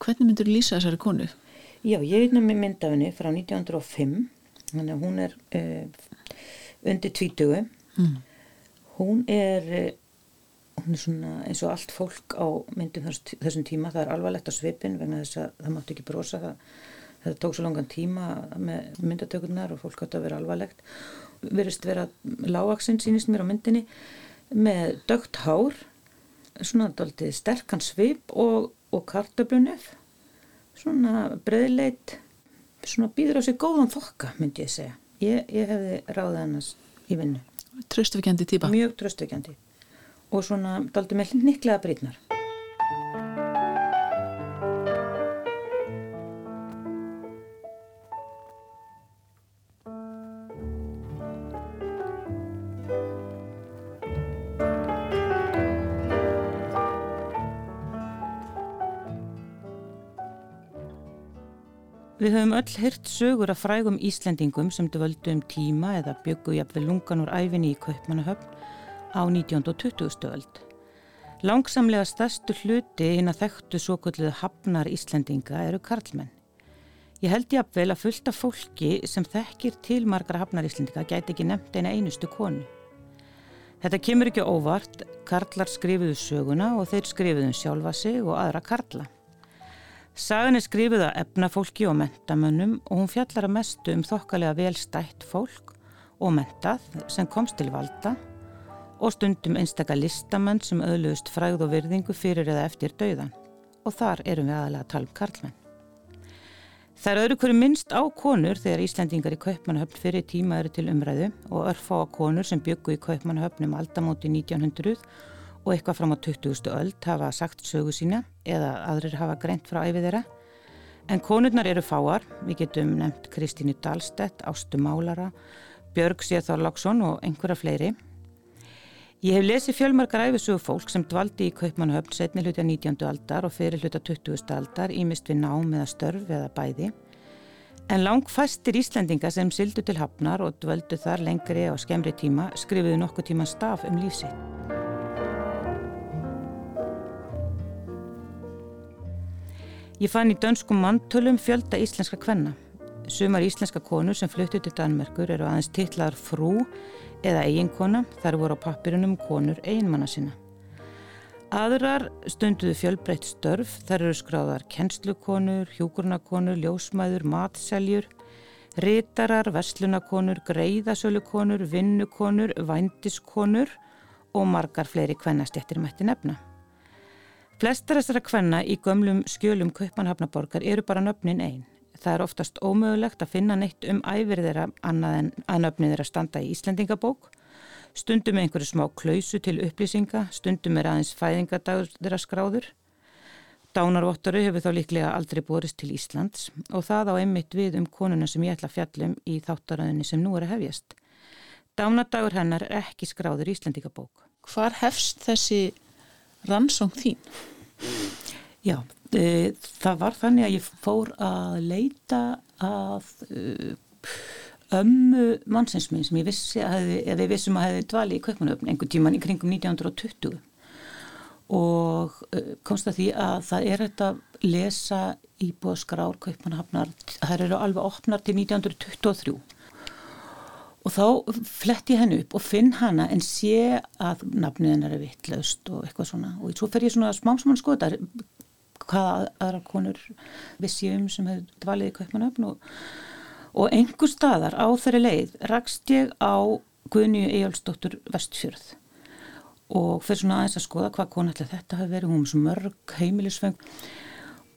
Hvernig myndur lýsa þessari konu? Já, ég veit náttúrulega mynd af henni frá 1905, þannig að hún er uh, undir tvítugu. Mm. Hún er, uh, hún er svona eins og allt fólk á myndum þess, þessum tíma, það er alvarlegt á svipin vegna þess að það mátti ekki brosa það. Það tók svo langan tíma með myndatökurnar og fólk átti að vera alvarlegt. Verist vera lágaksinn sínist mér á myndinni með dögt hár, svona doldið sterkan svip og, og kartabrunef svona breðleit svona býður á sig góðan þokka myndi ég segja. Ég, ég hefði ráðið hannast í vinnu. Tröstvikjandi týpa Mjög tröstvikjandi og svona daldi með niklega brýtnar Við höfum öll hyrt sögur af frægum Íslendingum sem dvöldu um tíma eða byggu jafnveg lungan úr æfinni í Kaupmannahöfn á 19. og 20. stöld. Langsamlega stærstu hluti hinn að þekktu svo kvölduðu hafnar Íslendinga eru karlmenn. Ég held jafnvel að fullta fólki sem þekkir til margra hafnar Íslendinga gæti ekki nefnt eina einustu konu. Þetta kemur ekki óvart, karlar skrifuðu söguna og þeir skrifuðu sjálfa sig og aðra karla. Sagan er skrifið af efnafólki og mentamönnum og hún fjallar að mestu um þokkalega velstætt fólk og mentað sem komst til valda og stundum einstakar listamenn sem öðluðust fræð og virðingu fyrir eða eftir dauðan og þar erum við aðalega að tala um karlmenn. Það er öðru hverju minnst á konur þegar Íslandingar í Kaupmannahöfn fyrir tíma eru til umræðu og örfá að konur sem byggu í Kaupmannahöfnum aldamóti 1900 og eitthvað fram á 20. öld hafa sagt sögu sína eða aðrir hafa greint frá æfið þeirra. En konurnar eru fáar, við getum nefnt Kristínu Dahlstedt, Ástu Málara, Björg Sérþorláksson og einhverja fleiri. Ég hef lesið fjölmarkar æfisugu fólk sem dvaldi í Kaupmannhöfn setni hluti á 19. aldar og fyrir hluti á 20. aldar ímist við nám eða störf eða bæði. En lang fæstir Íslendinga sem sildu til hafnar og dvöldu þar lengri á skemri tíma skrifuðu nokkuð tíma staf um lífsitt. Ég fann í dönskum manntölum fjölda íslenska kvenna. Sumar íslenska konur sem fluttu til Danmerkur eru aðeins titlar frú eða eiginkona þar voru á pappirunum konur eiginmanna sinna. Aðrar stunduðu fjölbreytt störf, þar eru skráðar kennslukonur, hjúkurnakonur, ljósmæður, matseljur, ritarar, verslunakonur, greiðasölukonur, vinnukonur, vændiskonur og margar fleiri kvennastjættir mætti nefna. Flestar þessara kvenna í gömlum skjölum Kaupanhafnaborgar eru bara nöfnin einn. Það er oftast ómögulegt að finna neitt um æfir þeirra annað en að nöfnin þeirra standa í Íslandingabók. Stundum með einhverju smá klausu til upplýsinga, stundum er aðeins fæðingadagur þeirra skráður. Dánarvottoru hefur þá líklega aldrei borist til Íslands og það á einmitt við um konuna sem ég ætla að fjallum í þáttaröðinni sem nú er að hefjast. Dánardagur hennar er ekki skráður í Íslandingabók. Hvar hefst þessi rannsóng þín? Já, e, það var þannig að ég fór að leita af e, ömmu mannsinsminn sem ég vissi að, eða við vissum að hefði dvali í Kaupmannöfn einhver tíman í kringum 1920 og e, komst að því að það er þetta að lesa íbúðskrár Kaupmannhafnar, það eru alveg opnar til 1923 og þá flett ég henni upp og finn hana en sé að nafnið hennar er vittlaust og eitthvað svona. Og svo fer ég svona smámsmann skoða hvaða aðra konur vissi um sem hefur dvalið í Kaupmannöfn og, og einhver staðar á þeirri leið rakst ég á Guðnýju Ejálsdóttur Vestfjörð og fyrir svona aðeins að skoða hvað ætla þetta hafi verið, hún er svo mörg heimilisfeng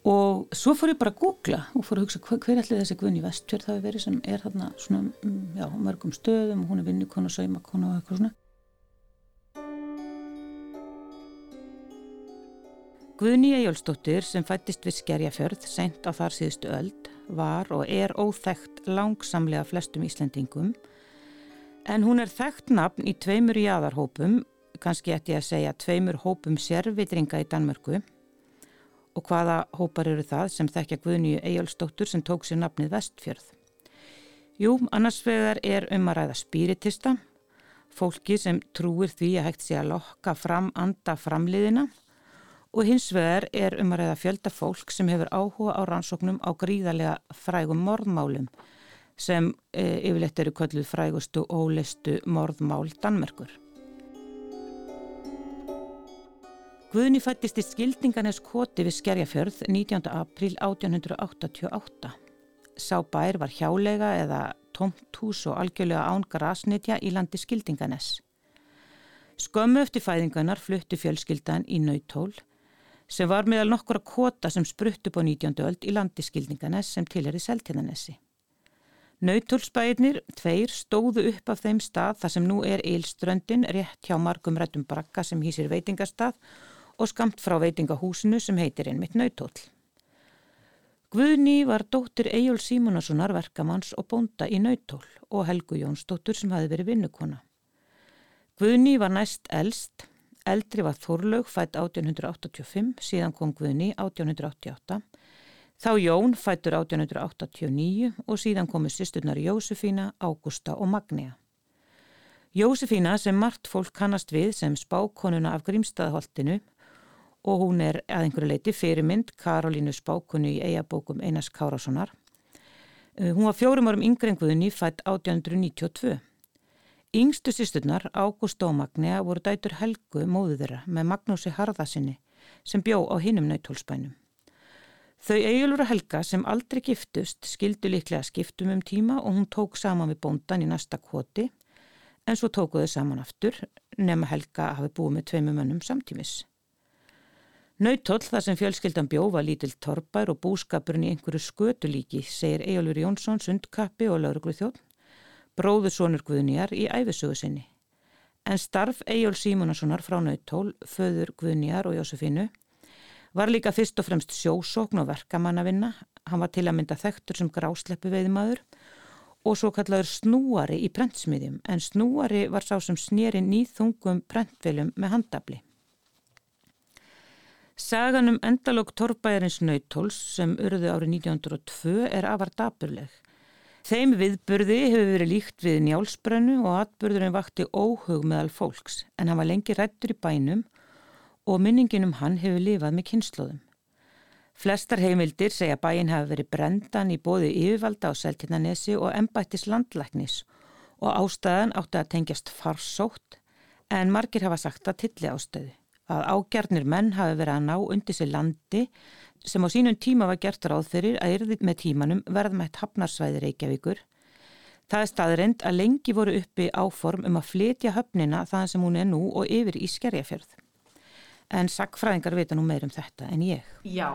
og svo fór ég bara að googla og fór að hugsa hver, hver ætli þessi Guðni Vestfjörð hafi verið sem er þarna svona, mm, já, mörgum stöðum og hún er vinnukon og saumakon og eitthvað svona. Guðni Ejjólfsdóttir sem fættist við Skerjafjörð sent á þar síðustu öld var og er óþægt langsamlega flestum Íslandingum en hún er þægt nafn í tveimur jáðarhópum, kannski ætti ég að segja tveimur hópum sérvitringa í Danmörku og hvaða hópar eru það sem þekkja Guðnýju Ejjálfsdóttur sem tók sér nafnið Vestfjörð. Jú, annars vegar er um að ræða spíritista, fólki sem trúir því að hægt sé að lokka fram anda framliðina og hins vegar er um að reyða fjölda fólk sem hefur áhuga á rannsóknum á gríðarlega frægum morðmálum sem e, yfirleitt eru kölluð frægustu og ólistu morðmál Danmerkur. Guðni fættist í skildinganes koti við Skerjafjörð 19. april 1888. Sá bær var hjálega eða tomt hús og algjörlega án grasnitja í landi skildinganes. Skömmu eftir fæðinganar fluttu fjölskyldan í Nautól sem var meðal nokkura kota sem spruttu på 19. öld í landi skildinganes sem til er í Seltinanessi. Nautólsbæðinir, tveir, stóðu upp af þeim stað þar sem nú er Eilströndin rétt hjá margum rættum brakka sem hýsir veitingastað og skamt frá veitingahúsinu sem heitir einmitt Nautól. Guðni var dóttir Ejól Símunasonar verkamanns og bónda í Nautól og Helgu Jónsdóttur sem hafi verið vinnukona. Guðni var næst eldst, eldri var Þorlaug fætt 1885, síðan kom Guðni 1888 Þá Jón fættur 1889 og síðan komu sýsturnar Jósefína, Ágústa og Magnea. Jósefína sem margt fólk kannast við sem spákonuna af Grímstaðholtinu og hún er að einhverju leiti fyrirmynd Karolínu spákonu í eigabókum Einars Kárássonar. Uh, hún var fjórum árum yngrenguðinni fætt 1892. Yngstu sýsturnar, Ágústa og Magnea, voru dætur Helgu móðu þeirra með Magnúsi Harðasinni sem bjó á hinum nautólspænum. Þau Egilur og Helga sem aldrei giftust skildu líklega skiptum um tíma og hún tók saman með bóndan í næsta kvoti en svo tókuðu saman aftur nema Helga hafi búið með tveimu mönnum samtímis. Nautóll þar sem fjölskyldan bjófa lítill torpær og búskapurinn í einhverju skötulíki segir Egilur Jónsson sundkappi og lauruglu þjótt bróður sonur Guðnýjar í æfisögu sinni. En starf Egil Símunarssonar frá Nautól, föður Guðnýjar og Jósefínu Var líka fyrst og fremst sjósókn og verkamannavinna, hann var til að mynda þekktur sem grásleppu veiðmaður og svo kallaður snúari í prentsmiðjum en snúari var sá sem snýri nýþungum prentveljum með handabli. Sagan um endalók torrbæjarins nautóls sem urðu árið 1902 er afar daburleg. Þeim viðburði hefur verið líkt við njálsbrennu og atburðurinn vakti óhug meðal fólks en hann var lengi rættur í bænum og minningin um hann hefur lifað með kynnslóðum. Flestar heimildir segja bæin hafi verið brendan í bóði yfirvalda á Seltinanesi og embættis landlæknis og ástæðan átti að tengjast farsótt en margir hafa sagt að tilli ástöðu að ágjarnir menn hafi verið að ná undir sér landi sem á sínum tíma var gert ráð fyrir að yrði með tímanum verðmætt hafnarsvæði Reykjavíkur. Það er staðrind að lengi voru uppi áform um að flytja höfnina þann sem hún er nú og yfir í Skerjafjörð en sagfræðingar vita nú meir um þetta en ég. Já,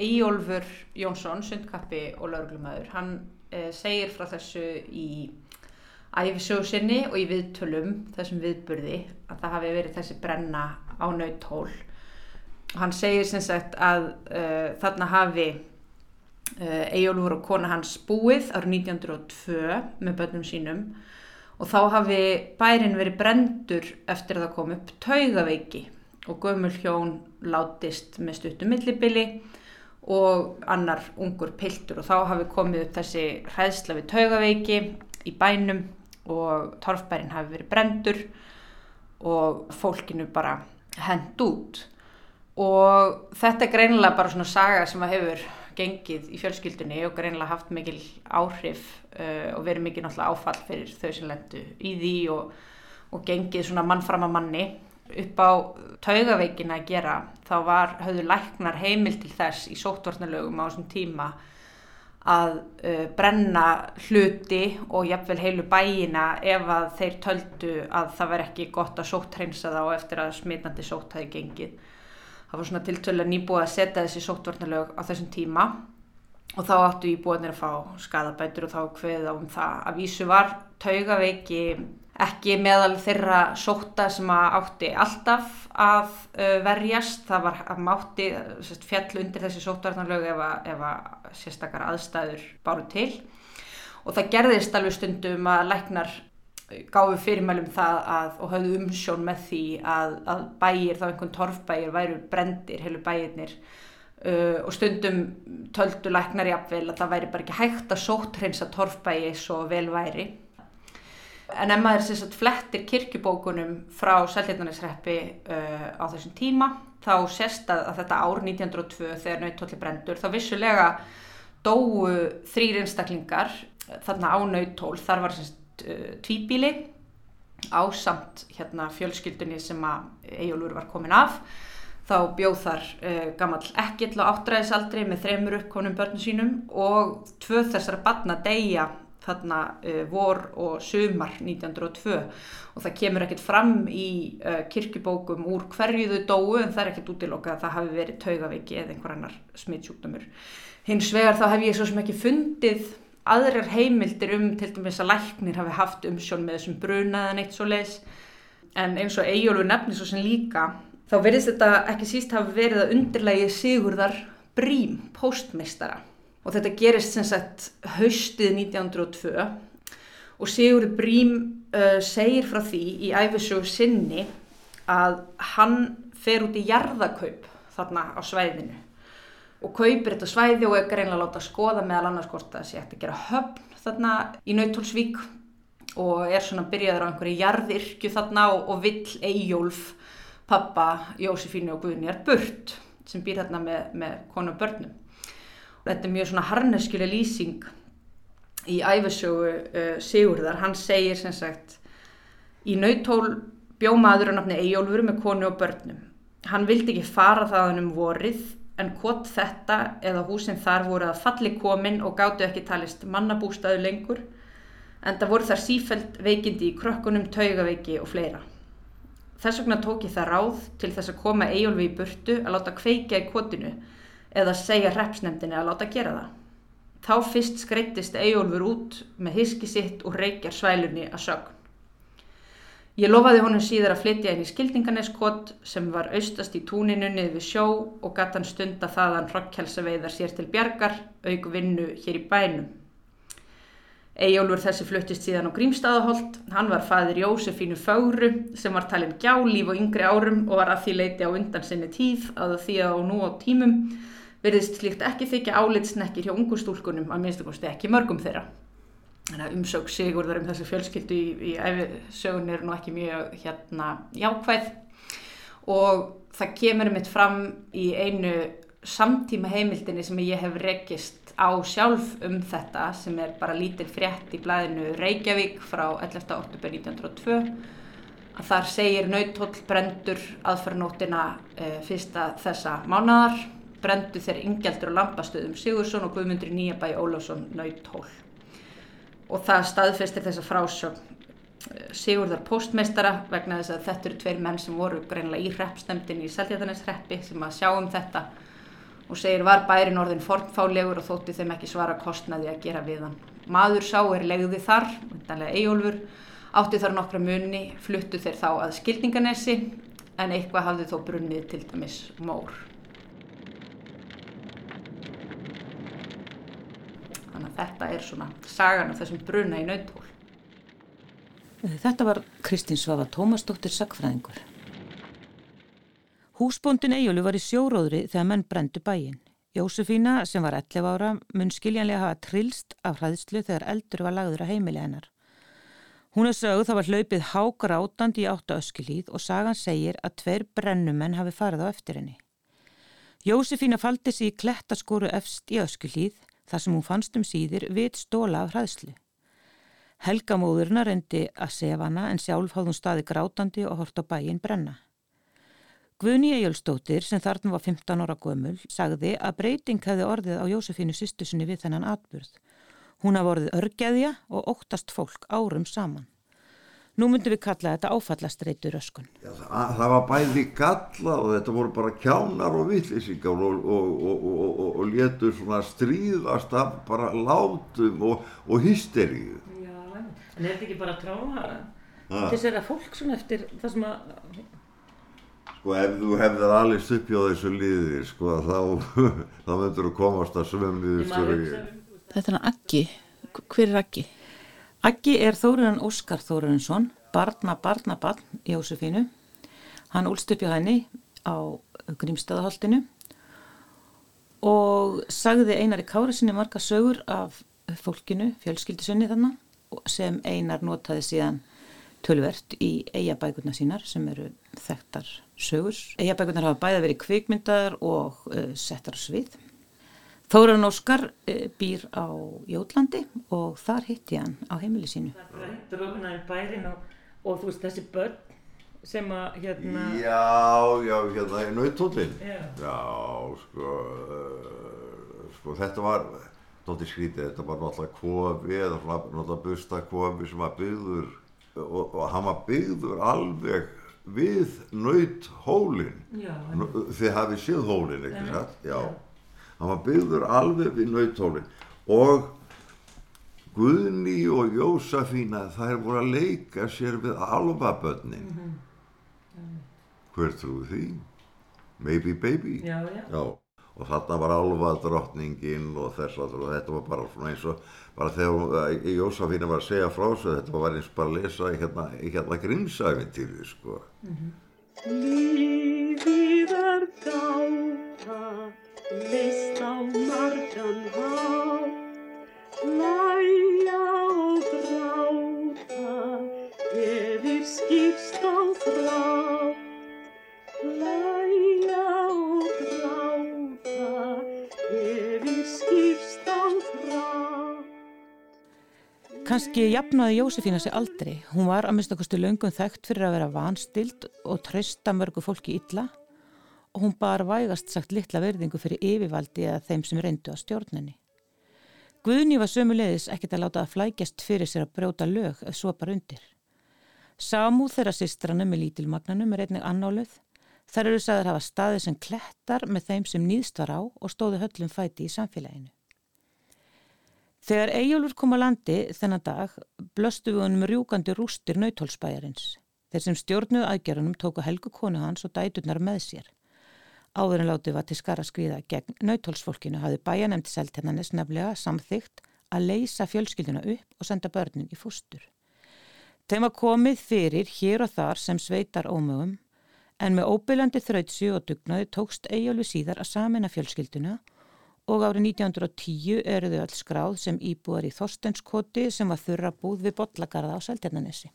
Íólfur Jónsson, sundkappi og lauruglumæður, hann eh, segir frá þessu í æfisögusinni og í viðtölum þessum viðburði að það hafi verið þessi brenna á nautól. Hann segir sem sagt að uh, þarna hafi uh, Íólfur og kona hans búið árið 1902 með börnum sínum og þá hafi bærin verið brendur eftir að það kom upp taugaveiki og gömul hjón látist með stuttum millibili og annar ungur piltur og þá hafi komið upp þessi hræðsla við taugaveiki í bænum og torfbærin hafi verið brendur og fólkinu bara hend út. Og þetta er greinilega bara svona saga sem að hefur gengið í fjölskyldunni og greinilega haft mikil áhrif uh, og verið mikil náttúrulega áfall fyrir þau sem lendu í því og, og gengið svona mann fram að manni. Upp á taugaveikin að gera þá var, höfðu læknar heimil til þess í sóttvarnalögum á þessum tíma að uh, brenna hluti og jafnvel heilu bæina ef að þeir töldu að það veri ekki gott að sóttreinsa þá eftir að smitandi sótt hafi gengið. Það var svona tiltölu að nýbúið að setja þessi sóttvarnalög á þessum tíma og þá áttu íbúinir að fá skadabætur og þá hveða um það að vísu var taugaveiki ekki meðal þeirra sóta sem að átti alltaf að verjast, það var að mátti fjall undir þessi sótvarnarlög ef að, ef að sérstakar aðstæður báru til. Og það gerðist alveg stundum að læknar gáfi fyrirmælum það að, og hafðu umsjón með því að, að bæir, þá einhvern torfbæir væru brendir, heilu bæirnir. Uh, og stundum töldu læknar jafnvel að það væri bara ekki hægt að sótreynsa torfbæi svo vel væri En ef maður sagt, flettir kirkjubókunum frá Selhjarnanesreppi uh, á þessum tíma. Þá sést að, að þetta ár 1902 þegar nauttóli brendur þá vissulega dóu þrýr einstaklingar þarna á nautól þar var semst uh, tvíbíli ásamt hérna fjölskyldunni sem að Eyjólfur var komin af. Þá bjóð þar uh, gammal ekkill á áttræðisaldri með þreymur uppkonum börnum sínum og tvö þessara batna deyja þarna uh, vor og sumar 1902 og það kemur ekkert fram í uh, kirkjubókum úr hverju þau dóu en það er ekkert útilokað að það hafi verið taugaveiki eða einhver annar smittsjúkdömur. Hins vegar þá hef ég svo sem ekki fundið aðrar heimildir um til dæmis að læknir hafi haft umsjón með þessum bruna eða neitt svo leis en eins og Eyjólfur nefnir svo sem líka þá verðist þetta ekki síst hafi verið að undirlægi Sigurðar Brím, postmeistara og þetta gerist sem sagt haustið 1902 og Sigurður Brím uh, segir frá því í æfisögu sinni að hann fer út í jarðakaup þarna á svæðinu. Og kaupir þetta svæði og ekki reynilega láta skoða meðal annars hvort það sé eftir að gera höfn þarna í Nautólsvík og er svona byrjaður á einhverju jarðirkju þarna og, og vill Eyjólf, pappa, Jósefínu og Guðnýjar burt sem býr þarna með, með konu og börnum. Og þetta er mjög svona harneskjuleg lýsing í æfisögu uh, Sigurðar. Hann segir sem sagt í Nautól bjómaður á nafni Eyjólfur með konu og börnum. Hann vildi ekki fara þaðan um vorið en hvort þetta eða húsin þar voru að falli komin og gáttu ekki talist mannabústaðu lengur en það voru þar sífælt veikindi í krökkunum, taugaveiki og fleira. Þess vegna tók ég það ráð til þess að koma Eyjólfi í burtu að láta kveika í kotinu eða segja repsnefndinni að láta gera það. Þá fyrst skreittist Eyjólfur út með hiski sitt og reykjar svælunni að sögn. Ég lofaði honum síðar að flytja inn í skildinganeskot sem var austast í túninu niður við sjó og gatt hann stunda þaðan rockkjálsaveiðar sér til bjargar, auk vinnu hér í bænum. Eyjólfur þessi fluttist síðan á Grímstaðaholt, hann var fadir Jósefínu Fögru sem var talin gjálíf og yngri árum og var að því leiti á undan sinni tíð að því að á nú á tímum verðist slíkt ekki þykja álitsnekkir hjá ungustúlkunum að minnstu kosti ekki mörgum þeirra umsög Sigurðar um þessu fjölskyldu í, í æfisögun er nú ekki mjög hérna jákvæð og það kemur mitt fram í einu samtíma heimildinni sem ég hef rekist á sjálf um þetta sem er bara lítil frétt í blæðinu Reykjavík frá 11. ortubur 1902 að þar segir nautóll brendur aðferðnótina e, fyrsta þessa mánadar brendu þeir ingjaldur og lampastöðum Sigursson og Guðmundur Nýjabæi Ólásson nautóll og það staðfestir þessa frásögn eh, Sigurðar postmeistara vegna þess að þetta eru tveir menn sem voru greinlega í hreppstemdin í Seltjartaneshreppi sem að sjá um þetta og segir var bærin orðin fornfálegur og þótti þeim ekki svara kostnaði að gera við hann. Maður sá er legði þar, undanlega Eyjólfur, átti þar nokkra munni, fluttu þeir þá að skildinganesi en eitthvað hafði þó brunnið til dæmis mór. Þannig að þetta er svona sagan af þessum bruna í nautól. Þetta var Kristín Svafa Tómasdóttir Sackfræðingur. Húsbóndin Eyjólu var í sjóróðri þegar menn brendu bæin. Jósefína, sem var 11 ára, mun skiljanlega hafa trilst af hraðslu þegar eldur var lagður að heimili hennar. Hún er sögð það var hlaupið hákar átandi í áttu öskilíð og sagan segir að tveir brennumenn hafi farið á eftir henni. Jósefína faldi sér í klettaskoru efst í öskilíð þar sem hún fannst um síðir við stóla af hraðslu. Helgamóðurna reyndi að sefa hana en sjálf hafði hún staði grátandi og hort á bæin brenna. Guðni Ejjölstóttir sem þarna var 15 ára gömul sagði að breyting hefði orðið á Jósefínu sýstusinni við þennan atburð. Hún hafði orðið örgæðja og óttast fólk árum saman. Nú myndum við kalla þetta áfallastreitur öskun. Já, það, það var bæði galla og þetta voru bara kjánar og vittlýsingar og, og, og, og letur svona stríðast af bara látum og hysteríu. Já, en er þetta ekki bara tráma þess að fólk svona eftir það sem að... Sko ef þú hefðið allir stuppi á þessu liði sko þá, þá myndur þú komast að svömmiðustur. Þetta er hann Aggi. Hver er Aggi? Aggi er Þórunan Óskar Þóruninsson, barna, barna, barn Jósefínu. Hann úlst upp hjá henni á Grímstæðaholtinu og sagði Einar í kára sinni marga sögur af fólkinu, fjölskyldisunni þannig sem Einar notaði síðan tölvert í eigabækurna sínar sem eru þekktar sögur. Eigabækurnar hafa bæða verið kvikmyndar og uh, settar svið. Þóran Óskar uh, býr á Jótlandi og þar hitti hann á heimili sínu. Það er ofnaði bærin og, og þú veist þessi börn sem að hérna... Já, já, hérna í nautóllin. Já. Já, sko, uh, sko þetta var, náttúrulega skrítið, þetta var náttúrulega kofi eða náttúrulega bustakofi sem var byggður og, og hann var byggður alveg við nauthólinn. Þið hafið séð hólinn, ekki satt? Já. Hann var byggður alveg við nauthólinn og Guðni og Jósafína þær voru að leika sér við alvabönnin. Mm -hmm hver trúi því? Maybe baby. Já, já. já. Og þarna var alvað drottningin og þess að þetta var bara svona eins og bara þegar uh, Jósafína var að segja frá þessu þetta var eins bara að lesa í hérna, hérna grinsæfintýri sko. Mm -hmm. Lífið er gáta, list á margan há, læja og gráta, yfir skýrst á þrá. Læja og gráta yfir skýrstan frá. Kanski jafnaði Jósefína sig aldrei. Hún var að mista kosti löngum þekkt fyrir að vera vanstild og treysta mörgu fólki illa og hún bar vægast sagt litla verðingu fyrir yfirvaldi eða þeim sem reyndu að stjórnenni. Guðni var sömulegis ekkert að láta að flækjast fyrir sér að brjóta lög eða svo bara undir. Samúð þeirra sýstrana með lítilmagnanum er einnig annáluð Þar eru sagðar hafa staðið sem klettar með þeim sem nýðst var á og stóðu höllum fæti í samfélaginu. Þegar Eyjólfur kom á landi þennan dag blöstu við honum rjúkandi rústir nautólsbæjarins. Þeir sem stjórnuð aðgerunum tóku helgu konu hans og dæturnar með sér. Áður en látið var til skara skriða gegn nautólsfólkinu hafði bæjanemti seltennanis nefnilega samþygt að leysa fjölskylduna upp og senda börnin í fústur. Þeim var komið fyrir hér og þar sem sveitar ómögum en með óbylandi þrautsi og dugnaði tókst Eyjálfi síðar að samina fjölskylduna og árið 1910 eru þau alls skráð sem íbúar í Þorstenskoti sem var þurra búð við Bollagarða á Sæltjarnanessi.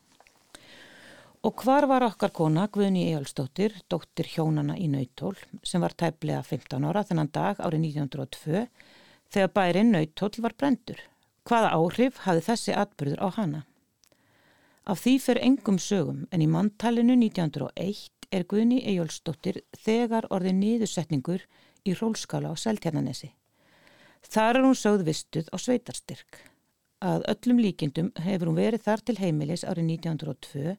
Og hvar var okkar kona Guðni Eyjálfsdóttir, dóttir hjónana í Nautól sem var tæplega 15 ára þennan dag árið 1902 þegar bærin Nautól var brendur. Hvaða áhrif hafði þessi atbyrður á hana? Af því fer engum sögum en í manntalinu 1901 er Guðni Ejjólfsdóttir þegar orðið niðursetningur í rólskála á Seltjarnanesi. Þar er hún sögð vistuð á sveitarstyrk. Að öllum líkindum hefur hún verið þar til heimilis árið 1902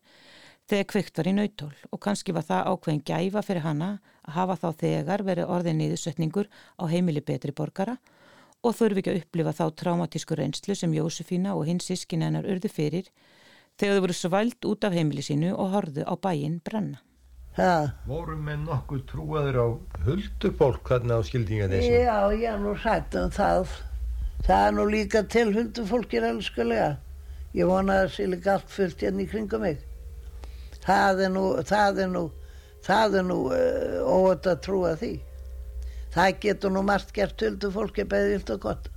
þegar kveikt var í nautól og kannski var það ákveðin gæfa fyrir hana að hafa þá þegar verið orðið niðursetningur á heimili betri borgara og þurfi ekki að upplifa þá traumatísku reynslu sem Jósefína og hins sískin hennar urðu fyrir þegar þau voru svælt út af heimili sínu og horðu á bæin brenna. Ha. voru með nokkuð trúaður á huldufólk þarna á skildinga þessu já, já, nú sættum það það er nú líka til huldufólkir elskulega ég vona að það sé líka allt fullt hérna í kringum mig það er nú það er nú, það er nú uh, óöld að trúa því. Það getur nú margt gert huldufólki beðilt og gott.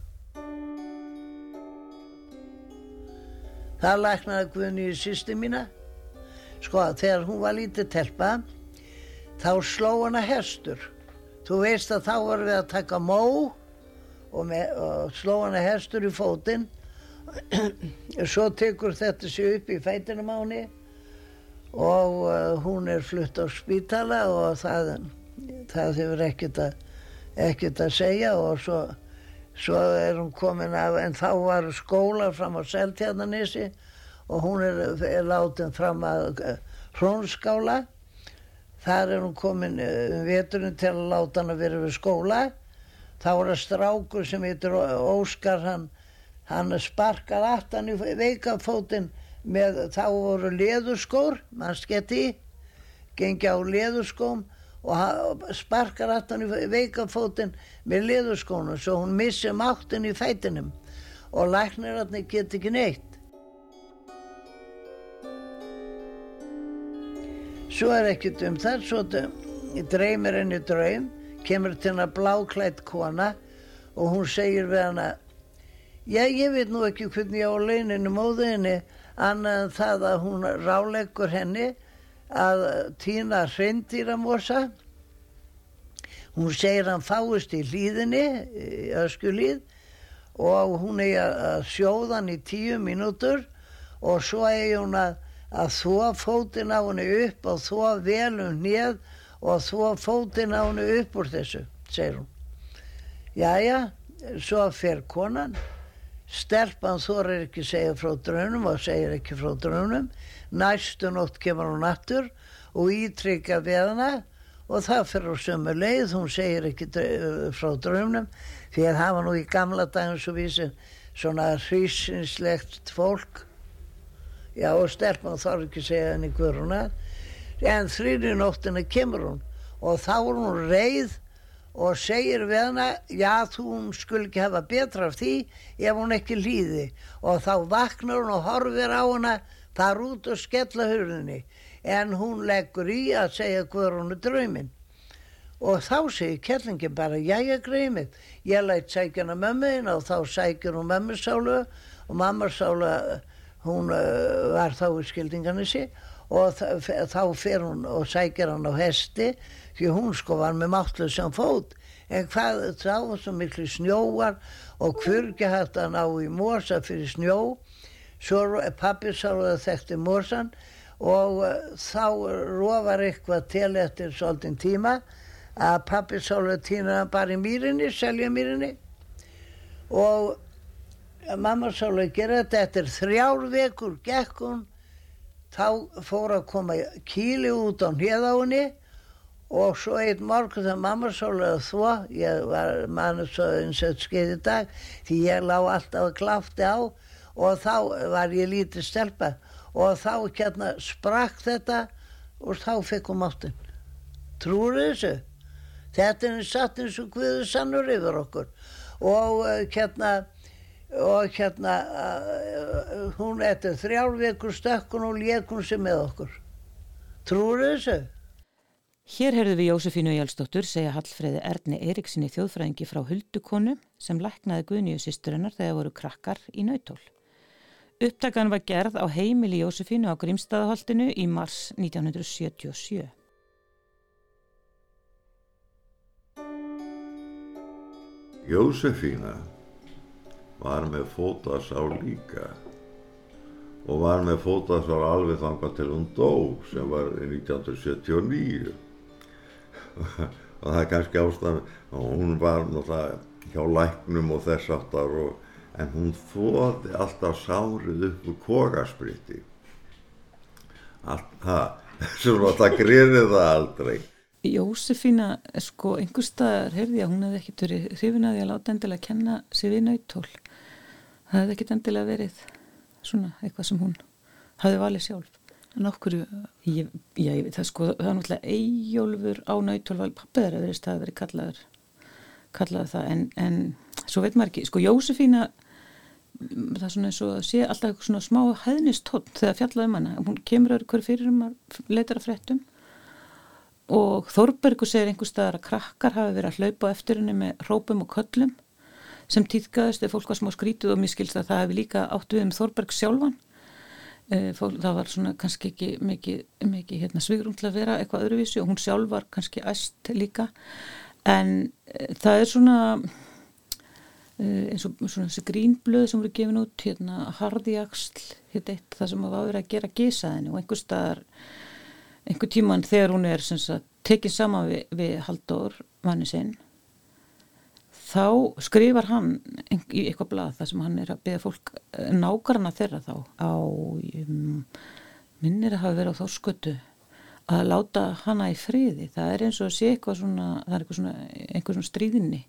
Það læknaði Guðni í sýsti mína. Sko þegar hún var lítið telpa þá sló hana hestur. Þú veist að þá vorum við að taka mó og, með, og sló hana hestur í fótinn. Svo tekur þetta sér upp í feitinum á henni og uh, hún er flutt á spítala og það, það hefur ekkert að, ekkert að segja. Og svo, svo er hún komin af en þá var skóla fram á Seltjarnanissi og hún er, er látin fram að eh, hrónskála. Þar er hún komin um veturinn til að láta hann að vera við skóla. Þá er það strákur sem heitir Óskar hann, hann sparkar aftan í veikafótinn með þá voru leðurskór mann sketi gengi á leðurskóm og sparkar aftan í veikafótinn með leðurskónu svo hún missi máttin í fætinum og læknir að það get ekki neitt. Svo er ekkert um það, svo dreymir henni draum, kemur til hennar bláklætt kona og hún segir við hennar, Já, ég veit nú ekki hvernig ég á leyninu móðinni annað en það að hún ráleggur henni að týna hreindýramosa. Hún segir hann fáist í hlýðinni, í öskulíð og hún er að sjóða hann í tíu mínútur og svo er hún að, að þó fótinn á henni upp og þó velum hnið og þó fótinn á henni upp úr þessu, segir hún. Jæja, svo fer konan, stelpan þorir ekki segja frá draunum og segir ekki frá draunum, næstu nótt kemur hún aftur og ítrykkja við hana og það fyrir á sömu leið, hún segir ekki frá draunum því að það var nú í gamla daginn svo vísin svona hrísinslegt fólk. Já og stelpan þarf ekki segja henni hver hún er. En þrýri nóttina kemur hún og þá er hún reið og segir við hana já þú skul ekki hafa betra af því ef hún ekki líði og þá vaknar hún og horfir á hana þar út og skella hurðinni en hún leggur í að segja hver hún er drauminn. Og þá segir kellingin bara jæja greimið, ég lætt sækjana mömmuðin og þá sækjur hún mömmusálu og mammarsálu hún uh, var þá í skildinganissi og þá fer hún og sækjar hann á hesti því hún sko var með máttlu sem fót. En hvað þá var svo miklu snjóar og kvurgi hægt að ná í morsa fyrir snjó. Svo pappisálu þekkti morsan og uh, þá rofar eitthvað til eftir svolítinn tíma að pappi sálu týna bara í mýrinni, selja mýrinni. Og mamma sálu að gera þetta eftir þrjár vekur gekk hún þá fór að koma kíli út á hniðáinni og svo einn morgun þegar mamma sálu að þvó ég var mann svo eins og skeið í dag því ég lág alltaf að klafti á og þá var ég lítið stelpa og þá hérna sprakk þetta og þá fekk hún máttinn trúur þessu Þetta er satt eins og Guður sannur yfir okkur og uh, hérna og hérna uh, hún eftir þrjár vekur stökkun og lékun sem með okkur. Trúur þessu? Hér herðu við Jósefínu Jálsdóttur segja Hallfræði Erni Eiríksinni þjóðfræðingi frá Huldukonu sem læknaði Guðnýju sýsturinnar þegar voru krakkar í nautól. Upptakan var gerð á heimili Jósefínu á Grímstaðaholtinu í mars 1977. Jósefína var með fótasár líka og var með fótasár alveg þangað til hún dó sem var 1979 og það er kannski ástæðan og hún var náttúrulega hjá læknum og þess aftar og, en hún þóði alltaf sárið upp úr kogaspriti allt það sem var það griðið það aldrei Jósefína, sko, einhver staðar heyrði að hún hefði ekkert verið hrifin að því að láta endilega að kenna sig við nautól. Það hefði ekkert endilega verið svona eitthvað sem hún hafði valið sjálf. En okkur, ég, já, ég veit það sko, það er náttúrulega eigjólfur á nautól val pappiðar að verið staðar verið kallaður, kallaður það, en, en svo veit maður ekki, sko, Jósefína, það er svona eins og að sé alltaf eitthvað svona smá hæðnistótt þegar fjallaði um hana, hún kemur öðru hverju fyrir um að leita að fréttum. Og Þorbergur segir einhver staðar að krakkar hafi verið að hlaupa eftir henni með rópum og köllum sem týðgæðist eða fólk var smá skrítið og miskilst að það hefði líka átt við um Þorberg sjálfan e, það var svona kannski ekki mikið, mikið hérna, svigrum til að vera eitthvað öðruvísi og hún sjálf var kannski æst líka. En e, það er svona e, eins og svona þessi grínblöð sem voru gefin út hérna Hardiaksl, hérna eitt það sem var verið að gera gísaðinu og einhver staðar einhver tíman þegar hún er tekinn saman við, við Haldur manni sinn þá skrifar hann í eitthvað blað þar sem hann er að beða fólk eh, nákarna þeirra þá. Á um, minnir að hafa verið á þórskötu að láta hana í friði. Það er eins og að sé eitthvað svona það er eitthvað svona, eitthvað svona stríðinni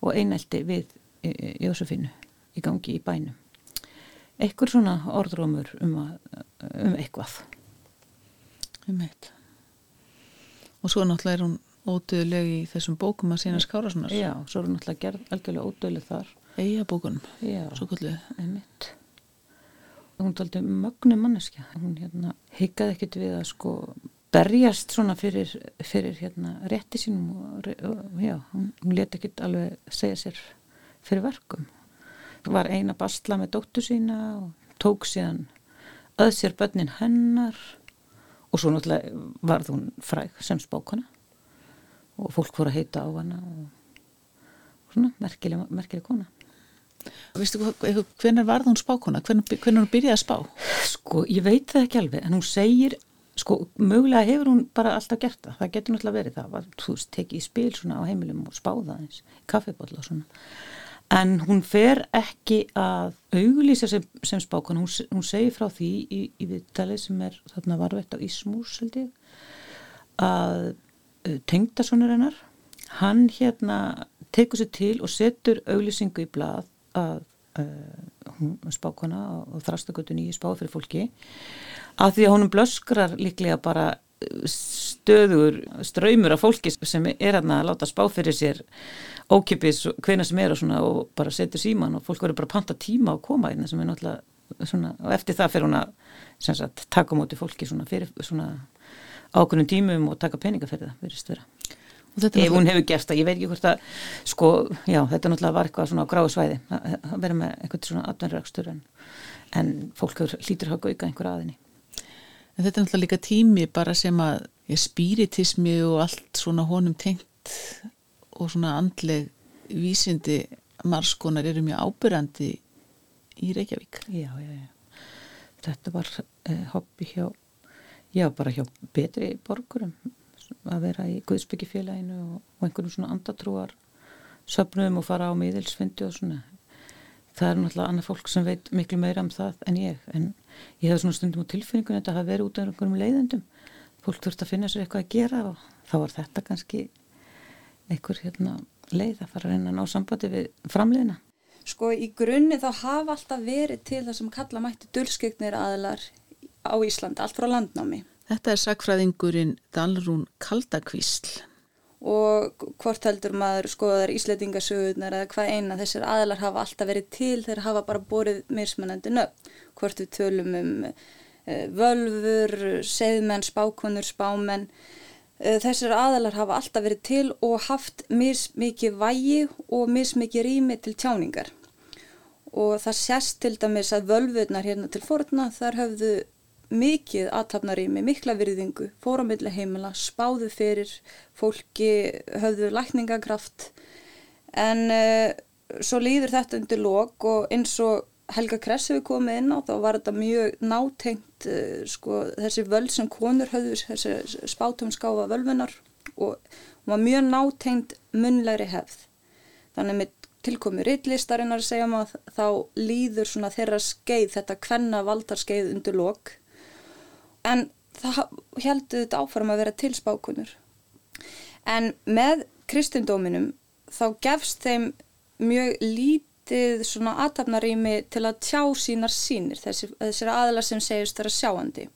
og einælti við Jósefinu í gangi í bænum. Eitthvað svona orðrómur um, að, um eitthvað. Um eitt og svo náttúrulega er hún ódöðleg í þessum bókum að sína skárasunar já, svo er hún náttúrulega gerð algjörlega ódöðleg þar. Eiga bókunum, svo kallið einmitt. Hún taldi mögnu manneskja. Hún hérna higgaði ekkit við að sko berjast svona fyrir, fyrir hérna rétti sínum og, já, hún, hún leti ekkit alveg segja sér fyrir verkum. Var eina bastla með dóttu sína og tók síðan öð sér börnin hennar. Og svo náttúrulega varð hún fræg sem spókona og fólk voru að heita á hana og svona merkileg, merkileg kona Vistu, hvernig varð hún spákona? Hvernig, hvernig hún byrjaði að spá? Sko, ég veit það ekki alveg, en hún segir sko, mögulega hefur hún bara alltaf gert það, það getur náttúrulega verið það var, þú veist, tekið í spil svona á heimilum og spáða eins, kaffibotla og svona en hún fer ekki að auglýsa sem, sem spákan hún, hún segir frá því í, í viðtali sem er þarna varveitt á Ísmús held ég að tengdasonur hennar hann hérna tekur sér til og setur auglýsingu í blað að uh, spákona og þrastagötun í spáð fyrir fólki að því að honum blöskrar líklega bara stöður ströymur af fólki sem er að láta spá fyrir sér ókipis hvena sem er og, og bara setur síman og fólk verður bara panta tíma og koma inn sem er náttúrulega svona, og eftir það fyrir hún að sagt, taka móti fólki svona fyrir svona ákveðnum tímum og taka peninga fyrir það verðist vera ef hún hefur gert það, ég veit ekki hvort að sko, já, þetta náttúrulega var eitthvað svona á gráðu svæði að vera með eitthvað svona atvendrakstur en, en fólk hlýtur að gauka einhver aðinni En þetta er náttúrulega líka tími bara sem að spiritismi og allt svona honum tengt og svona andleg vísindi margskonar eru mjög ábyrrandi í Reykjavík. Já, já, já. Þetta var eh, hobby hjá, já, bara hjá betri borgurum að vera í Guðsbyggjafélaginu og, og einhvern svona andatrúar söpnum og fara á miðilsfindi og svona. Það er náttúrulega annað fólk sem veit miklu meira um það en ég, en ég hef svona stundum á tilfinningunni að þetta hafi verið út af einhverjum leiðendum. Fólk þurft að finna sér eitthvað að gera og þá var þetta kannski einhver hérna, leið að fara að reyna að ná sambandi við framleiðina. Sko í grunni þá hafa alltaf verið til það sem kalla mætti dölskegnir aðlar á Íslandi, allt frá landnámi. Þetta er sakfræðingurinn Dalrún Kaldakvísl. Og hvort heldur maður skoðar ísleitingasögurnar eða hvað eina þessir aðlar hafa alltaf verið til þeir hafa bara borið mismunandi nöfn. Hvort við tölum um uh, völfur, segðmenn, spákonur, spámenn Eh, þessar aðalar hafa alltaf verið til og haft mismikið vægi og mismikið rými til tjáningar og það sést til dæmis að völvurnar hérna til forna þar höfðu mikið aðtapnarími, mikla virðingu, fóramilli heimila, spáðu fyrir fólki, höfðu lækningakraft. En uh, svo líður þetta undir lok og eins og Helga Kress hefur komið inn á þá var þetta mjög nátengt uh, sko, þessi völd sem konur höfðu þessi spátumskáfa völvunar og var mjög nátengt munlegri hefð. Þannig með tilkomi rittlistarinnar segja maður þá líður svona þeirra skeið þetta kvenna valdarskeið undir lok en það heldur þetta áfram að vera til spákunur en með kristindóminum þá gefst þeim mjög lít lítið svona aðtapnarími til að tjá sínar sínir, þessir, þessir aðlar sem segjast þeirra sjáandi.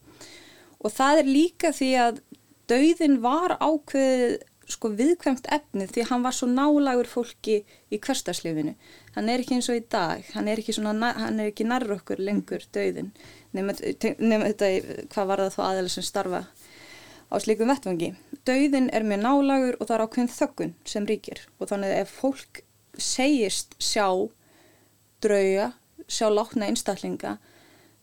Og það er líka því að dauðin var ákveðið sko viðkvæmt efnið því hann var svo nálagur fólki í hverstarslefinu. Hann er ekki eins og í dag, hann er ekki, ekki nærr okkur lengur dauðin, nema þetta hvað var það þá aðeins sem starfa á slíkum vettvangi. Dauðin er mjög nálagur og það er ákveðin þöggun sem ríkir. Og þannig að ef fólk segist sjá drauga, sjá látna einstaklinga,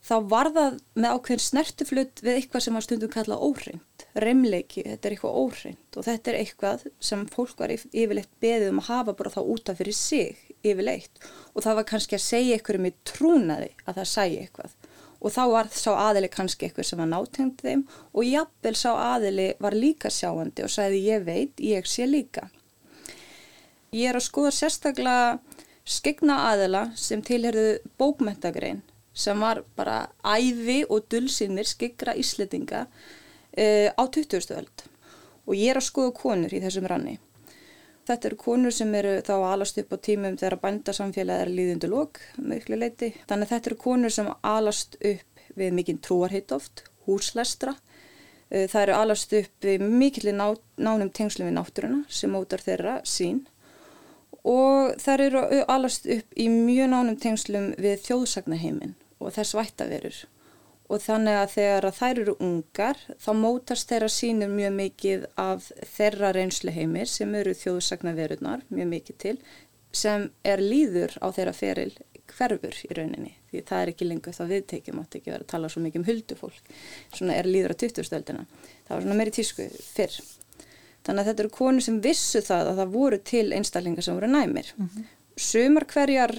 þá var það með ákveðin snertiflutt við eitthvað sem var stundum kallað óhreint, remleiki, þetta er eitthvað óhreint. Og þetta er eitthvað sem fólk var yfirleitt beðið um að hafa bara þá útaf fyrir sig yfirleitt. Og það var kannski að segja eitthvað um í trúnaði að það sæi eitthvað og þá var sá aðili kannski eitthvað sem var nátengt þeim og jafnvel sá aðili var líka sjáandi og sagði ég veit, ég sé líka. Ég er að skoða sérstaklega skegna aðila sem tilherðu bókmentagrein sem var bara æfi og dulsinir skegra íslitinga uh, eh, á 20. öld og ég er að skoða konur í þessum ranni. Þetta eru konur sem eru þá alast upp á tímum þegar bændasamfélagið er líðundu lók miklu leiti. Þannig þetta eru konur sem alast upp við mikinn trúarhitt oft, húslestra. Eh, það eru alast upp við mikill ná, nánum tengslum við náttúruna sem mótar þeirra sín og þær eru alast upp í mjög nánum tengslum við þjóðsagnaheimin og þess vættaverur og þannig að þegar að þær eru ungar þá mótast þeirra sínir mjög mikið af þeirra reynsluheimir sem eru þjóðsagnaverunar mjög mikið til sem er líður á þeirra feril hverfur í rauninni. Því það er ekki lengur þá viðtekjum átt ekki verið að tala svo mikið um huldufólk. Svona er líður á 20-stöldina það var svona meiri tísku fyrr. Þannig að þetta eru konu sem vissu það að það voru til einstaklingar sem voru næmir. Mm -hmm. sumar hverjar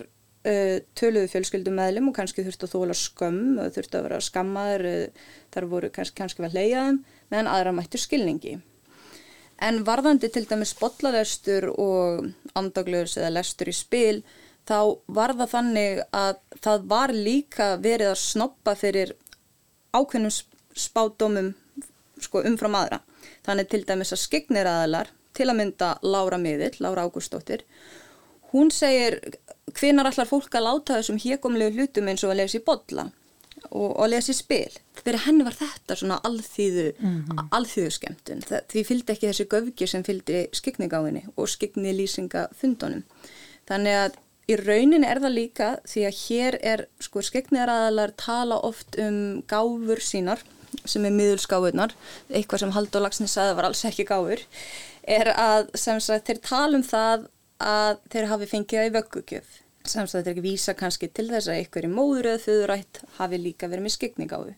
uh, töluðu fjölskyldum meðlum og kannski þurftu að þóla skömm og þurftu að vera skammaður uh, þar voru kannski, kannski vel leiðaðum meðan aðra mættu skilningi en varðandi til dæmis bollarestur og andagljus eða lestur í spil þá var það þannig að það var líka verið að snoppa fyrir ákveðnum spátumum sko, umfram aðra. Þannig til dæmis að skiknir aðalar, til að mynda Lára Miðill, Lára Ágústóttir, hún segir hvenar allar fólk að láta þessum hégumlegu hlutum eins og að lesa í bodla og að lesa í spil. Fyrir henni var þetta svona alþýðu, mm -hmm. alþýðu skemmtun. Því fylgdi ekki þessi göfgi sem fylgdi skikningáðinni og skikni lýsinga fundunum. Þannig að Í raunin er það líka því að hér er sko skegniðaraðalar tala oft um gáfur sínar sem er miðulskáðunar, eitthvað sem Haldur Lagsnes saði var alls ekki gáfur, er að sagt, þeir tala um það að þeir hafi fengið það í vöggugjöf. Samst að þetta er ekki vísa kannski til þess að í móður eða þauðurætt hafi líka verið með skegnigáfu.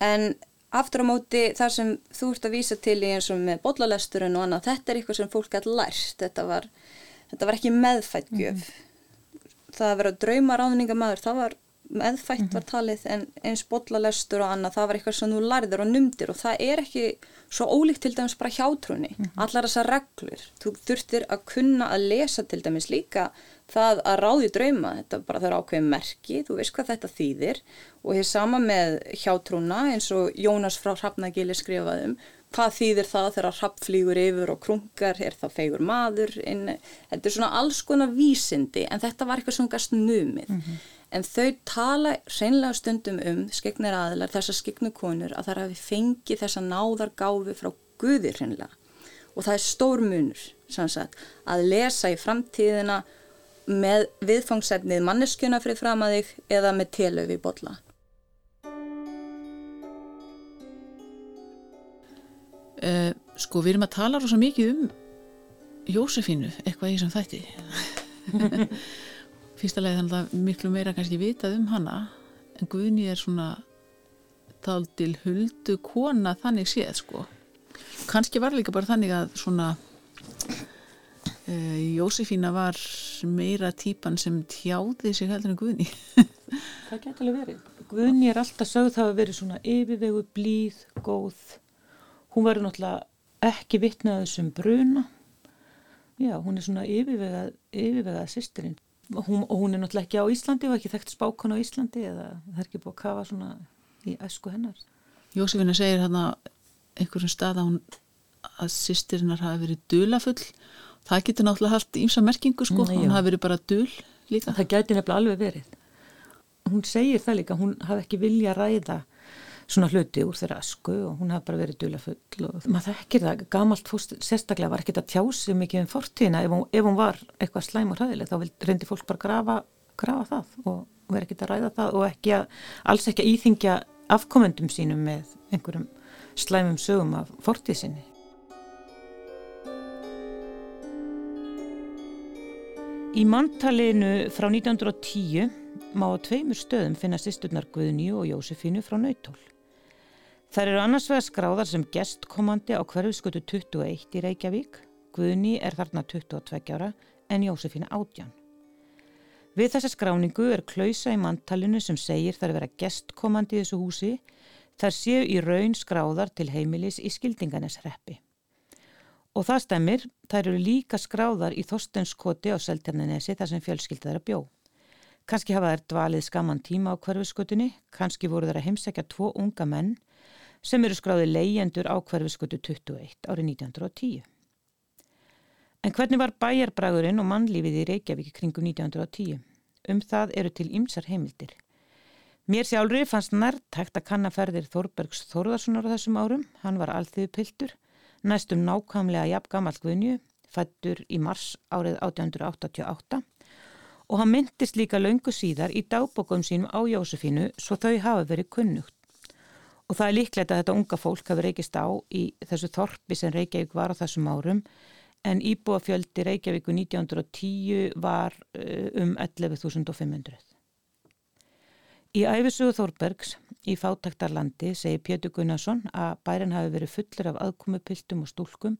En aftur á móti þar sem þú ert að vísa til í eins og með bollalesturinn og annað, þetta er eitthvað sem fólk gæti lært, þetta var, þetta var ekki meðfættgjöf. Mm -hmm það að vera draumaráðningamæður, það var meðfætt mhm. var talið en eins bollalestur og annað, það var eitthvað sem þú lærður og numdir og það er ekki svo ólíkt til dæmis bara hjátrúni, mm -hmm. allar þessar reglur, þú þurftir að kunna að lesa til dæmis líka það að ráði drauma, þetta bara það er ákveðin merki, þú veist hvað þetta þýðir. Og hér sama með hjátrúna eins og Jónas frá Hrafnagili skrifaðum hvað þýðir það þegar hrapp flýgur yfir og krungar, er það fegur maður inn, þetta er svona alls konar vísindi en þetta var eitthvað svona gast numið. Mm -hmm. en þau tala reynlega stundum um skegnar aðlar þessar skegnukonur að það hafi fengið þessa náðar gáfi frá Guði reynlega og það er stór munur sagt, að lesa í framtíðina með viðfangsefnið manneskjuna fyrir fram að þig eða með telöfi botla Uh, sko við erum að tala rosa mikið um Jósefínu, eitthvað í þessum þætti. Fyrsta leið þannig að miklu meira kannski vitað um hana en Guðni er svona þáldil huldu kona þannig séð sko. Kannski var líka bara þannig að svona Jósefína var meira típan sem tjáði sig heldur en Guðni Það getur alveg verið. Guðni er alltaf sögð það að vera svona yfirvegu blíð, góð. Hún verður náttúrulega ekki vittnað þessum bruna. Já, hún er svona yfirvegað yfirvegað sýstirinn hún, og hún er náttúrulega ekki á Íslandi og ekki þekkt spákon á Íslandi eða það er ekki búið að kafa svona í æsku hennar. Jósefina segir hérna einhverjum stað að að sýstirinnar hafi verið dulafull það getur náttúrulega haft ímsa merkingu sko, Nei, hún hafi verið bara dul líka. Það getur nefnilega alveg verið. Hún segir það líka, hún hafi ekki vilja ræða svona hluti úr þeirra asku og hún hafði bara verið dula full og maður þekkir það, gamalt fórst sérstaklega var ekkert að tjási mikið um fortíðina. Ef hún, ef hún var eitthvað slæm og hræðileg þá reyndi fólk bara grafa, grafa það og verið ekkert að ræða það og ekki að, alls ekki að íþingja afkomendum sínum með einhverjum slæmum sögum af fortíð sinni. Í manntalinu frá 1910 má á tveimur stöðum finna sýsturnar Guðni og Jósefínu frá Nautól. Þær eru annars vegar skráðar sem gestkomandi á hverfiskötu 21 í Reykjavík, Guðni er þarna 22 ára en Jósefín átjan. Við þessa skráningu er klausa í manntalinu sem segir að vera gestkomandi í þessu húsi, þar séu í raun skráðar til heimilis í skildinganesreppi. Og það stemmir, þær eru líka skráðar í Þorstenskoti á Seltjarnanesi þar sem fjölskyldar að bjó. Kanski hafa þær dvalið skaman tíma á hverfiskötunni, kannski voru þær að heimsækja tvo unga menn sem eru skráðið leyendur á hverfiskötu 21 árið 1910. En hvernig var bæjarbræðurinn og mannlífið í Reykjavík kringum 1910? Um það eru til ymsar heimildir. Mér sjálfur fannst nærtækt að kannaferðir Þorbergs Þorðarssonar á þessum árum. Hann var alþýðu piltur, næstum nákvæmlega jafn gammal Guðnju, fættur í mars árið 1888 og hann myndist líka laungu síðar í dagbókum sínum á Jósefínu svo þau hafa verið kunnugt. Og það er líklegt að þetta unga fólk hafi reykist á í þessu þorpi sem Reykjavík var á þessum árum en íbúafjöldi Reykjavíku 1910 var uh, um 11.500. Í æfisugu Þórbergs í fátaktarlandi segir Pétur Gunnarsson að bærin hafi verið fullur af aðkomupiltum og stúlkum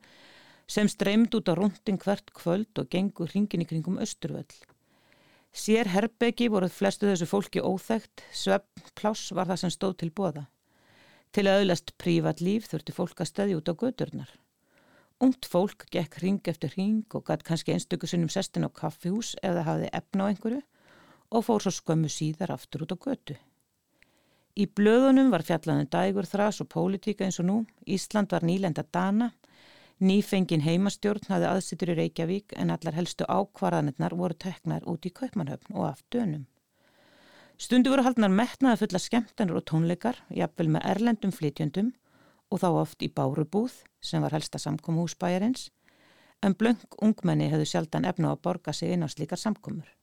sem streymd út á rundin hvert kvöld og gengur hringin í kringum Östurvöll. Sér herbegi voruð flestu þessu fólki óþægt, svepp pláss var það sem stóð til bóða. Til að auðlast prívat líf þurfti fólk að stöði út á gödurnar. Ungt fólk gekk ring eftir ring og gætt kannski einstöku sinnum sestin á kaffihús ef það hafði efna á einhverju og fór svo skömmu síðar aftur út á götu. Í blöðunum var fjallaðin dægur þrás og pólitíka eins og nú. Ísland var nýlenda dana. Nýfengin heimastjórn hafði aðsittur í Reykjavík en allar helstu ákvarðanirnar voru teknar út í Kaupmannhöfn og aft dönum. Stundu voru haldnar metnaða fulla skemmtanur og tónleikar, jafnvel með erlendum flytjöndum og þá oft í Bárubúð sem var helsta samkomu húsbæjarins en blöng ungmenni hefðu sjaldan efna að borga sig inn á slíkar samkomur.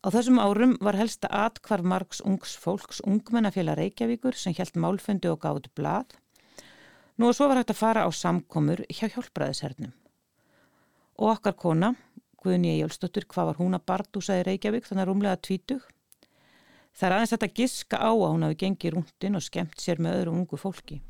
Á þessum árum var helsta atkvarf margs ungs fólks ungmennafélag Reykjavíkur sem held málfundi og gáði blað. Nú og svo var hægt að fara á samkomur hjá hjálpræðishernum. Og okkar kona, Guðni Ejjólfsdóttur, hvað var hún að bardúsa í Reykjavík þannig rúmlega tvítug? Það er aðeins þetta giska á að hún hafi gengið rúndin og skemmt sér með öðru ungu fólki.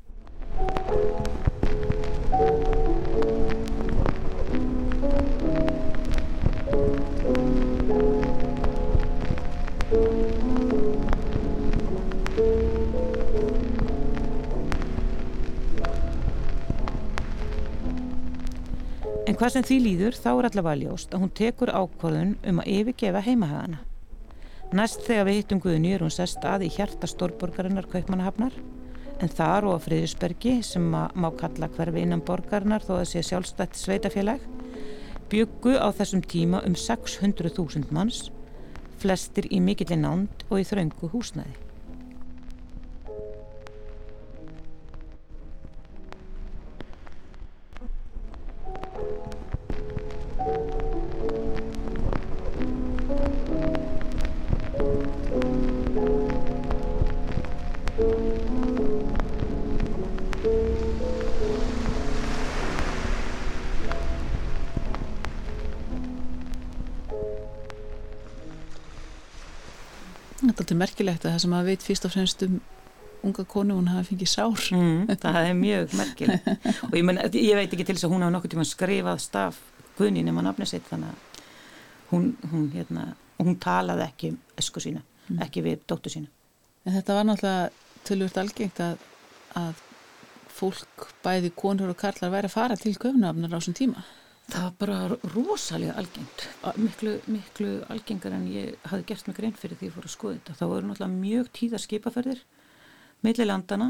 Hvað sem því líður þá er allavega ljóst að hún tekur ákvörðun um að yfirgefa heimahagana. Næst þegar við hittum Guðni er hún sest að í hjarta stórborgarinnar Kaupmannahafnar en þar og á Friðisbergi sem má kalla hverfi innan borgarnar þó að sé sjálfstætt sveitafélag byggu á þessum tíma um 600.000 manns flestir í mikillin nánd og í þraungu húsnæði. Það sem að veit fyrst og fremst um unga konu, hún hafi fengið sár. Mm, það er mjög merkilegt og ég, men, ég veit ekki til þess að hún hafa nokkur tíma skrifað staf Guðni nema nafni sitt þannig að hún, hún, hérna, hún talaði ekki esku sína, mm. ekki við dóttu sína. En þetta var náttúrulega tölvört algengt að, að fólk, bæði konur og karlar væri að fara til köfnafnar á þessum tíma. Það var bara rosalega algengt, miklu, miklu algengar en ég hafi gert mig grein fyrir því að ég fór að skoða þetta. Það voru náttúrulega mjög tíðar skipaferðir millilandana.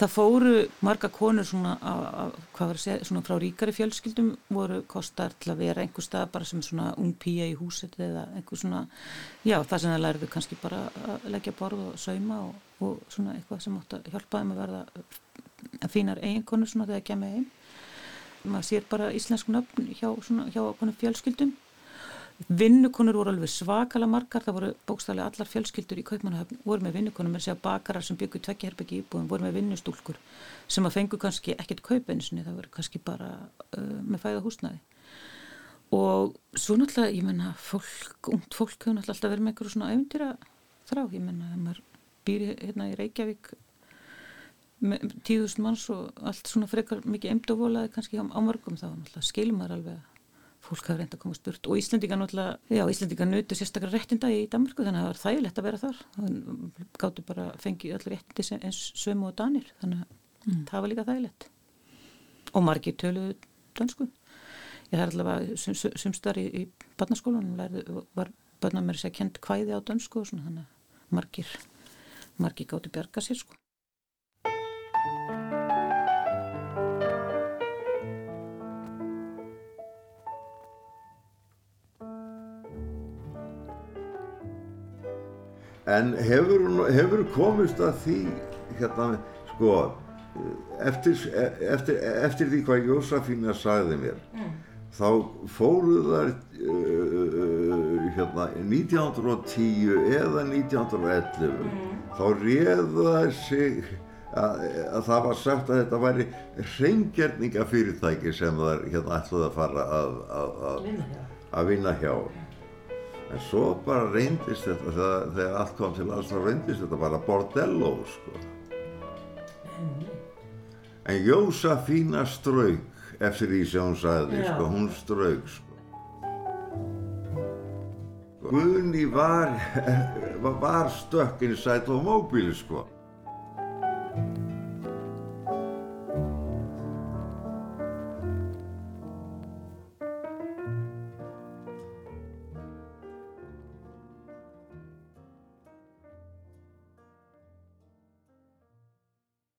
Það fóru marga konur svona, a, a, að segja, svona frá ríkari fjölskyldum voru kostar til að vera einhver stað bara sem svona ung píja í húset eða einhver svona, já það sem það lærðu kannski bara að leggja borð og sauma og, og svona eitthvað sem átt að hjálpa þeim að verða fínar eiginkonur svona þegar það kemur heim maður sér bara íslensk nöfn hjá, svona, hjá fjölskyldum. Vinnukonur voru alveg svakala margar það voru bókstæðilega allar fjölskyldur í Kaupmannahöfn voru með vinnukonur með að segja bakarar sem byggur tvekkjaherbyggi íbúðum, voru með vinnustúlkur sem að fengu kannski ekkert kaupensinni það voru kannski bara uh, með fæða húsnaði og svo náttúrulega, ég menna fólk, ungt fólk hefur náttúrulega alltaf verið með einhverju svona auðvitýra þrá, ég menna þegar maður býri hérna í Reykjavík tíðust manns og allt svona frekar mikið emnd og volaði kannski á, mörgum þá náttúrulega skilmar alveg að fólk hafa reynda að koma spurt og Íslandika náttúrulega, já Íslandika nötu sérstaklega réttinda í Danmarku þannig að það var þægilegt að vera þar. Það gáttu bara að fengi öll réttindi eins sömu og danir þannig að mm. það var líka þægilegt. Og margir töluðu dansku ég er allavega sumstar í, í barnaskólanum var barna mér sér kent hvæði á dansku og svona þannig margir margir gáttu bjarga sér sko En hefur, hefur komist að því, hérna, sko, eftir, eftir, eftir því hvað Jósafína sagði mér, mm. þá fóruð þær uh, hérna, 1910 eða 1911, mm. þá réða þær sig að, að það var sagt að þetta væri hreingjörningafyrirtæki sem það hérna ætlaði að fara að, að, að, að vinna hjá. En svo bara reyndist þetta, þegar, þegar allt kom til alls, þá reyndist þetta bara bordello, sko. En Jósafína strauk eftir því sem hún sagði, sko, hún strauk, sko. Guðni var, var stökk inside á móbíli, sko.